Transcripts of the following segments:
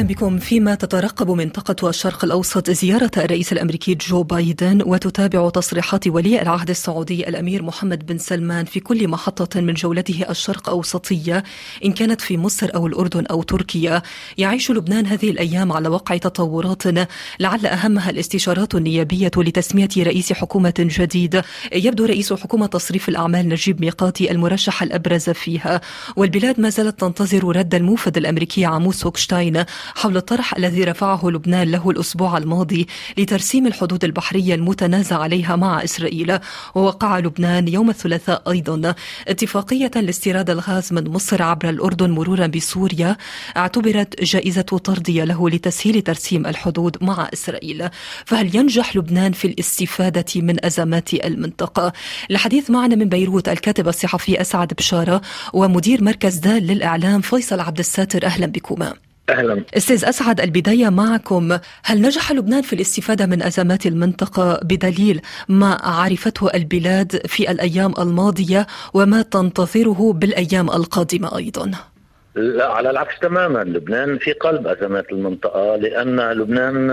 أهلا بكم فيما تترقب منطقه الشرق الأوسط زيارة الرئيس الأمريكي جو بايدن وتتابع تصريحات ولي العهد السعودي الأمير محمد بن سلمان في كل محطة من جولته الشرق أوسطية إن كانت في مصر أو الأردن أو تركيا. يعيش لبنان هذه الأيام على وقع تطورات لعل أهمها الاستشارات النيابية لتسمية رئيس حكومة جديد. يبدو رئيس حكومة تصريف الأعمال نجيب ميقاتي المرشح الأبرز فيها. والبلاد ما زالت تنتظر رد الموفد الأمريكي آموس هوكشتاين حول الطرح الذي رفعه لبنان له الأسبوع الماضي لترسيم الحدود البحرية المتنازع عليها مع إسرائيل. ووقع لبنان يوم الثلاثاء أيضا اتفاقية لاستيراد الغاز من مصر عبر الأردن مرورا بسوريا. اعتبرت جائزة ترضية له لتسهيل ترسيم الحدود مع إسرائيل. فهل ينجح لبنان في الاستفادة من أزمات المنطقة؟ الحديث معنا من بيروت الكاتب الصحفي أسعد بشارة ومدير مركز دال للإعلام فيصل عبد الساتر. أهلا بكما. أهلا. أستاذ أسعد البداية معكم. هل نجح لبنان في الاستفادة من أزمات المنطقة بدليل ما عرفته البلاد في الأيام الماضية وما تنتظره بالأيام القادمة أيضا؟ لا على العكس تماما. لبنان في قلب أزمات المنطقة لأن لبنان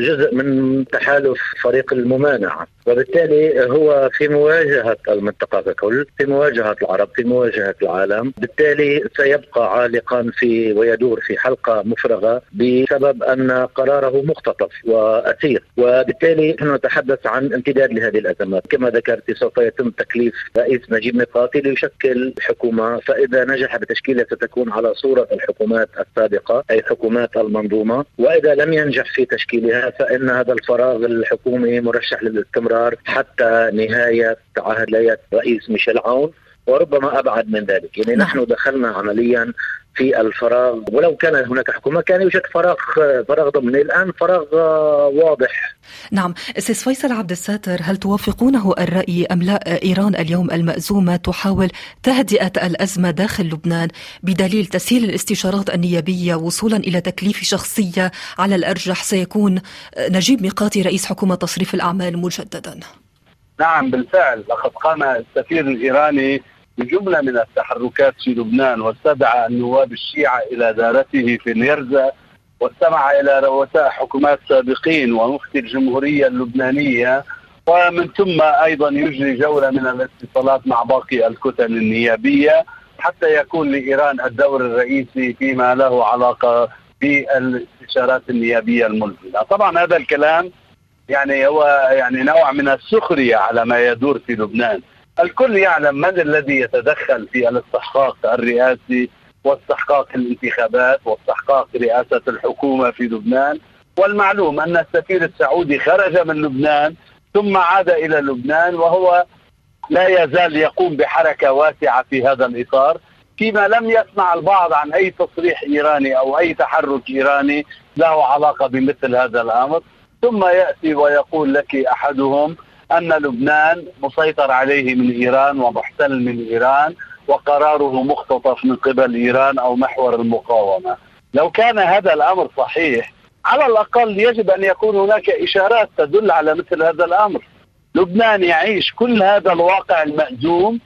جزء من تحالف فريق الممانعة. وبالتالي هو في مواجهة المنطقة ككل في مواجهة العرب في مواجهة العالم. بالتالي سيبقى عالقا في ويدور في حلقة مفرغة بسبب أن قراره مختطف وأسير وبالتالي نحن نتحدث عن امتداد لهذه الأزمات. كما ذكرت سوف يتم تكليف رئيس نجيب ميقاتي ليشكل حكومة. فإذا نجح بتشكيلها ستكون على صورة الحكومات السابقة أي حكومات المنظومة. وإذا لم ينجح في تشكيلها فإن هذا الفراغ الحكومي مرشح للاستمرار حتى نهاية عهدية رئيس ميشيل عون. وربما أبعد من ذلك. يعني نعم. نحن دخلنا عمليا في الفراغ. ولو كان هناك حكومة كان يوجد فراغ فراغ ضمني. الآن فراغ واضح. نعم. أستاذ فيصل عبد الساتر هل توافقونه الرأي أم لا؟ إيران اليوم المأزومة تحاول تهدئة الأزمة داخل لبنان بدليل تسهيل الاستشارات النيابية وصولا إلى تكليف شخصية على الأرجح. سيكون نجيب ميقاتي رئيس حكومة تصريف الأعمال مجددا. نعم بالفعل. لقد قام السفير الإيراني بجملة من التحركات في لبنان واستدعى النواب الشيعة إلى دارته في نيرزا واستمع إلى رؤساء حكومات سابقين ومفتي الجمهورية اللبنانية ومن ثم أيضا يجري جولة من الاتصالات مع باقي الكتل النيابية حتى يكون لإيران الدور الرئيسي فيما له علاقة بالاستشارات النيابية الملزمة. طبعا هذا الكلام يعني هو يعني نوع من السخرية على ما يدور في لبنان. الكل يعلم من الذي يتدخل في الاستحقاق الرئاسي واستحقاق الانتخابات واستحقاق رئاسة الحكومة في لبنان. والمعلوم أن السفير السعودي خرج من لبنان ثم عاد إلى لبنان وهو لا يزال يقوم بحركة واسعة في هذا الإطار. فيما لم يسمع البعض عن أي تصريح إيراني أو أي تحرك إيراني له علاقة بمثل هذا الأمر. ثم يأتي ويقول لك أحدهم أن لبنان مسيطر عليه من إيران ومحتل من إيران وقراره مختطف من قبل إيران أو محور المقاومة. لو كان هذا الأمر صحيح على الأقل يجب أن يكون هناك إشارات تدل على مثل هذا الأمر. لبنان يعيش كل هذا الواقع المأزوم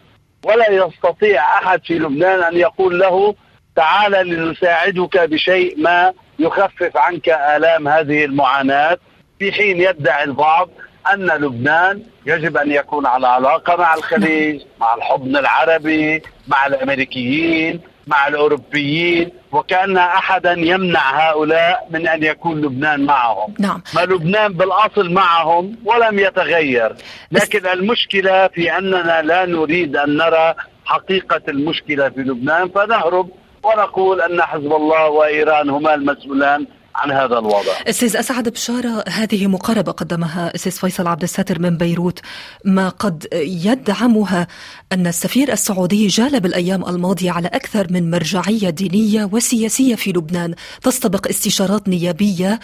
ولا يستطيع أحد في لبنان أن يقول له تعال لنساعدك بشيء ما يخفف عنك آلام هذه المعاناة. في حين يدعي البعض أن لبنان يجب أن يكون على علاقة مع الخليج، مع الحضن العربي، مع الأمريكيين، مع الأوروبيين وكأن أحدا يمنع هؤلاء من أن يكون لبنان معهم نعم. ما لبنان بالأصل معهم ولم يتغير لكن المشكلة في أننا لا نريد أن نرى حقيقة المشكلة في لبنان فنهرب ونقول أن حزب الله وإيران هما المسؤولان عن هذا الوضع. أستاذ أسعد بشارة هذه مقاربة قدمها أستاذ فيصل عبد الساتر من بيروت. ما قد يدعمها أن السفير السعودي جال بالايام الماضية على أكثر من مرجعية دينية وسياسية في لبنان. تستبق استشارات نيابية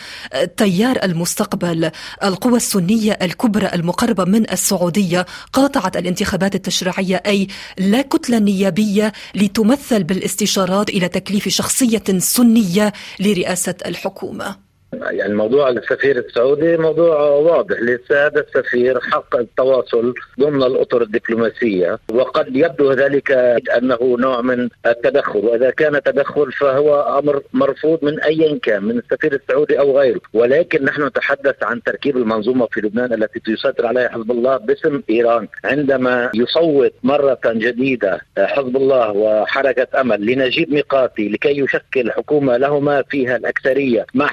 تيار المستقبل. القوى السنية الكبرى المقربة من السعودية قاطعت الانتخابات التشريعية أي لا كتلة نيابية لتمثل بالاستشارات إلى تكليف شخصية سنية لرئاسة الحكومة الحكومة يعني موضوع السفير السعودي موضوع واضح لسه السفير حق التواصل ضمن الأطر الدبلوماسية وقد يبدو ذلك انه نوع من التدخل وإذا كان تدخل فهو أمر مرفوض من ايا كان من السفير السعودي أو غيره. ولكن نحن نتحدث عن تركيب المنظومة في لبنان التي يسيطر عليها حزب الله باسم إيران. عندما يصوت مرة جديدة حزب الله وحركة أمل لنجيب ميقاتي لكي يشكل حكومة لهما فيها الأكثرية مع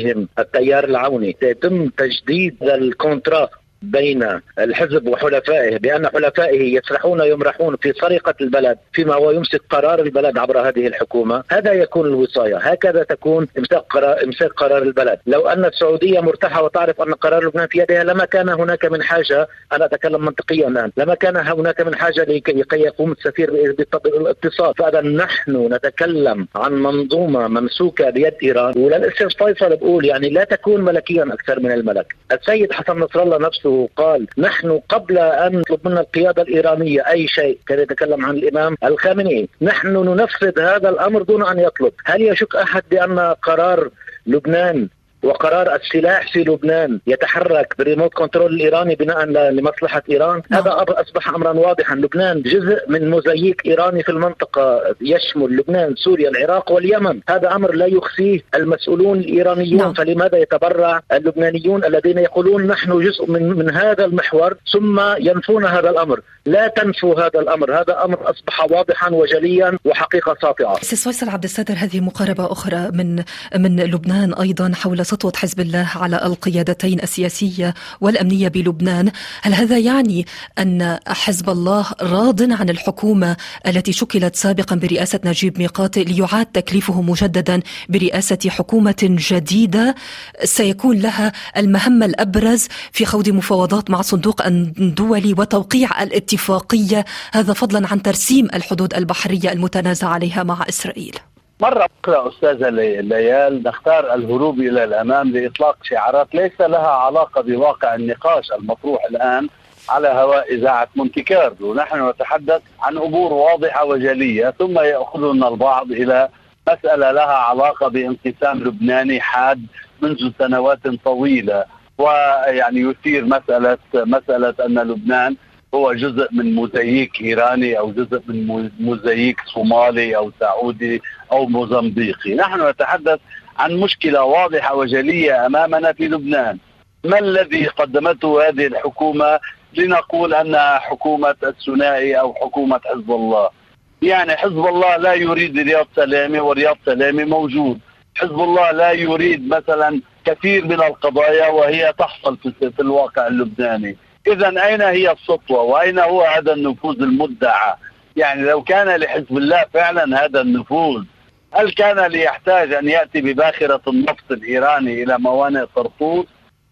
حليفهم التيار العوني. سيتم تجديد الكونترا بين الحزب وحلفائه بأن حلفائه يسرحون يمرحون في سرقة البلد فيما هو يمسك قرار البلد عبر هذه الحكومة، هذا يكون الوصاية، هكذا تكون إمساك قرار إمساك قرار البلد، لو أن السعودية مرتاحة وتعرف أن قرار لبنان في يدها لما كان هناك من حاجة أنا أتكلم منطقيا الآن، لما كان هناك من حاجة لكي يقوم السفير بالاتصال، فإذا نحن نتكلم عن منظومة ممسوكة بيد إيران وللاستاذ فيصل بقول يعني لا تكون ملكيا أكثر من الملك، السيد حسن نصر الله نفسه نفسه قال نحن قبل أن نطلب منا القيادة الإيرانية أي شيء كان يتكلم عن الإمام الخامنئي. نحن ننفذ هذا الأمر دون أن يطلب. هل يشك أحد بأن قرار لبنان وقرار السلاح في لبنان يتحرك بال remote control الإيراني بناء لمصلحة إيران. نعم. هذا أصبح امرا واضحا. لبنان جزء من موزاييك إيراني في المنطقة يشمل لبنان سوريا العراق واليمن. هذا أمر لا يخفيه المسؤولون الإيرانيون. نعم. فلماذا يتبرع اللبنانيون الذين يقولون نحن جزء من من هذا المحور ثم ينفون هذا الأمر؟ لا تنفوا هذا الأمر. هذا أمر أصبح واضحا وجليا وحقيقة ساطعة. أستاذ فيصل عبد الساتر هذه مقاربة أخرى من من لبنان أيضا حول سطوة حزب الله على القيادتين السياسية والأمنية بلبنان هل هذا يعني أن حزب الله راض عن الحكومة التي شكلت سابقا برئاسة نجيب ميقاتي ليعاد تكليفه مجددا برئاسة حكومة جديدة؟ سيكون لها المهمة الأبرز في خوض مفاوضات مع صندوق الدولي وتوقيع الاتفاقية هذا فضلا عن ترسيم الحدود البحرية المتنازع عليها مع إسرائيل. مرة أخرى أستاذة ليال نختار الهروب إلى الأمام لإطلاق شعارات ليس لها علاقة بواقع النقاش المطروح الآن على هواء إذاعة مونتي كارلو ونحن نتحدث عن أمور واضحة وجلية ثم يأخذنا البعض إلى مسألة لها علاقة بانقسام لبناني حاد منذ سنوات طويلة. ويعني يثير مسألة مسألة أن لبنان هو جزء من موزاييك إيراني أو جزء من موزاييك صومالي أو سعودي أو موزمبيقي، نحن نتحدث عن مشكلة واضحة وجلية أمامنا في لبنان. ما الذي قدمته هذه الحكومة لنقول انها حكومة الثنائي أو حكومة حزب الله؟ يعني حزب الله لا يريد رياض سلامي ورياض سلامي موجود. حزب الله لا يريد مثلا كثير من القضايا وهي تحصل في الواقع اللبناني. اذا أين هي السطوة وأين هو هذا النفوذ المدعى يعني لو كان لحزب الله فعلا هذا النفوذ هل كان ليحتاج أن يأتي بباخرة النفط الإيراني إلى موانئ طرطوس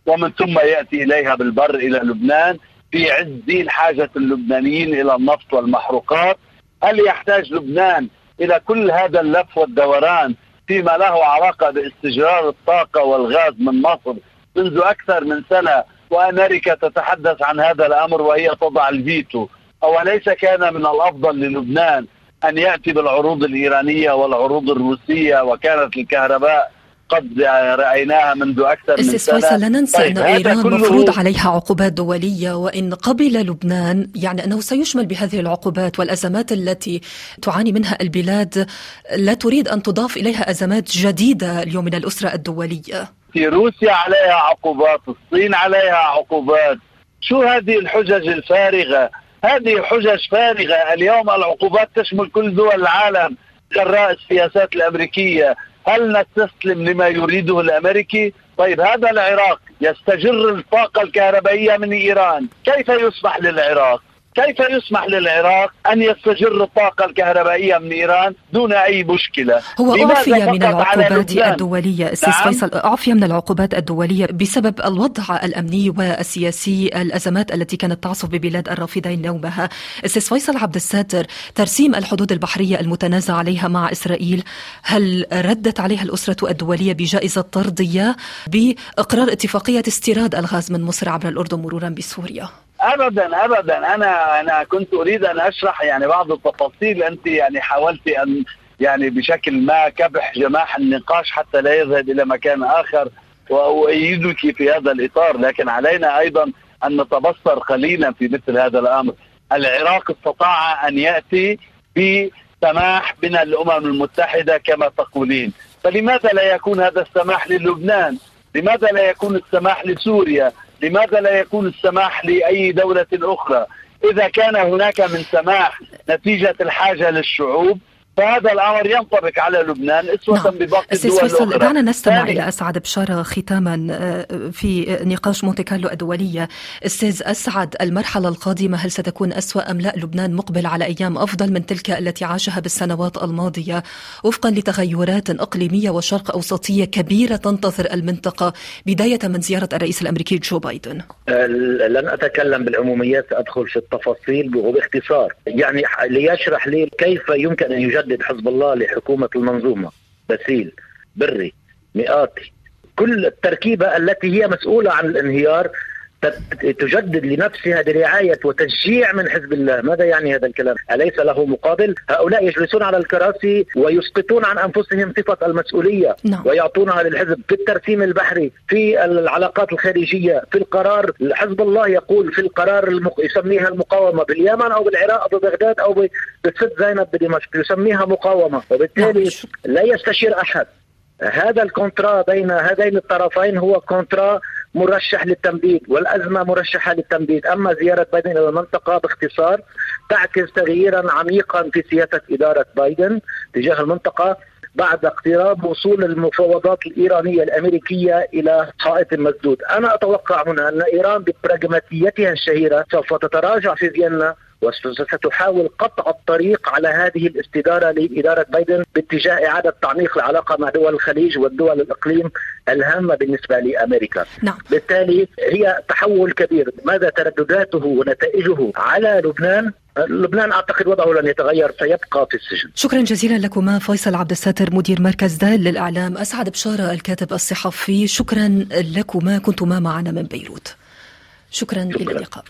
ومن ثم يأتي إليها بالبر إلى لبنان في عز حاجة اللبنانيين إلى النفط والمحروقات؟ هل يحتاج لبنان إلى كل هذا اللف والدوران فيما له علاقة باستجرار الطاقة والغاز من مصر منذ أكثر من سنة وأمريكا تتحدث عن هذا الأمر وهي تضع الفيتو؟ أوليس كان من الأفضل للبنان أن يأتي بالعروض الإيرانية والعروض الروسية وكانت الكهرباء قد رأيناها منذ أكثر من فيصل لا ننسى طيب إن إيران مفروض عليها عقوبات دولية وإن قبل لبنان يعني أنه سيشمل بهذه العقوبات والأزمات التي تعاني منها البلاد لا تريد أن تضاف إليها أزمات جديدة اليوم من الأسرة الدولية. في روسيا عليها عقوبات الصين عليها عقوبات. شو هذه الحجج الفارغة؟ هذه حجج فارغة. اليوم العقوبات تشمل كل دول العالم جراء السياسات الأمريكية. هل نستسلم لما يريده الأمريكي؟ طيب هذا العراق. يستجر الطاقة الكهربائية من إيران. كيف يسمح للعراق؟ كيف يسمح للعراق أن يستجر الطاقة الكهربائية من إيران دون أي مشكلة؟ هو اعفي من العقوبات الدولية أستاذ نعم؟ فيصل. اعفي من العقوبات الدولية بسبب الوضع الأمني والسياسي الأزمات التي كانت تعصف ببلاد الرافدين نومها أستاذ فيصل عبد الساتر ترسيم الحدود البحرية المتنازع عليها مع إسرائيل هل ردت عليها الأسرة الدولية بجائزة طرديه بإقرار اتفاقية استيراد الغاز من مصر عبر الأردن مرورا بسوريا. ابدا ابدا. أنا أنا كنت أريد أن أشرح يعني بعض التفاصيل. أنت يعني حاولت أن يعني بشكل ما كبح جماح النقاش حتى لا يذهب إلى مكان آخر وأؤيدك في هذا الإطار. لكن علينا أيضا أن نتبصر قليلا في مثل هذا الأمر. العراق استطاع أن يأتي بسماح من الأمم المتحدة كما تقولين. فلماذا لا يكون هذا السماح للبنان؟ لماذا لا يكون السماح لسوريا؟ لماذا لا يكون السماح لأي دولة أخرى؟ إذا كان هناك من سماح نتيجة الحاجة للشعوب فهذا الأمر ينطبق على لبنان إسوة نعم. بباقي الدول الأخرى. دعنا نستمع إلى أسعد بشاره ختاما آه، في نقاش مونتي كارلو الدولية. أستاذ أسعد المرحلة القادمة هل ستكون أسوأ أم لا؟ لبنان مقبل على أيام أفضل من تلك التي عاشها بالسنوات الماضية. وفقا لتغيرات إقليمية وشرق أوسطية كبيرة تنتظر المنطقة. بداية من زيارة الرئيس الأمريكي جو بايدن. لن أتكلم بالعموميات سادخل في التفاصيل وباختصار يعني ليشرح لي كيف يمكن أن يجد يهدد حزب الله لحكومة المنظومة. بسيل بري مئاتي. كل التركيبة التي هي مسؤولة عن الانهيار تجدد لنفسها برعاية وتشجيع من حزب الله. ماذا يعني هذا الكلام؟ أليس له مقابل؟ هؤلاء يجلسون على الكراسي ويسقطون عن أنفسهم صفة المسؤولية نعم. ويعطونها للحزب في الترسيم البحري في العلاقات الخارجية في القرار حزب الله يقول في القرار المق... يسميها المقاومة باليمن أو بالعراق أو ببغداد أو بست زينب بدمشق يسميها مقاومة. وبالتالي نعم. لا يستشير أحد. هذا الكونترا بين هذين الطرفين هو كونترا مرشح للتمديد والأزمة مرشحة للتمديد أما زيارة بايدن إلى المنطقة باختصار تعكس تغييرا عميقا في سياسة إدارة بايدن تجاه المنطقة بعد اقتراب وصول المفاوضات الإيرانية الأمريكية إلى حائط مسدود. أنا أتوقع هنا أن إيران ببراغماتيتها الشهيرة سوف تتراجع في فيينا وستحاول قطع الطريق على هذه الاستدارة لإدارة بايدن باتجاه إعادة تعميق العلاقة مع دول الخليج والدول الإقليم الهامة بالنسبة لأمريكا نعم. بالتالي هي تحول كبير ماذا تردداته ونتائجه على لبنان لبنان أعتقد وضعه لن يتغير سيبقى في السجن. شكرا جزيلا لكما فيصل عبد الساتر مدير مركز دال للإعلام، أسعد بشارة الكاتب الصحفي، شكرا لكما كنتما معنا من بيروت. شكرا, شكرا. إلى اللقاء.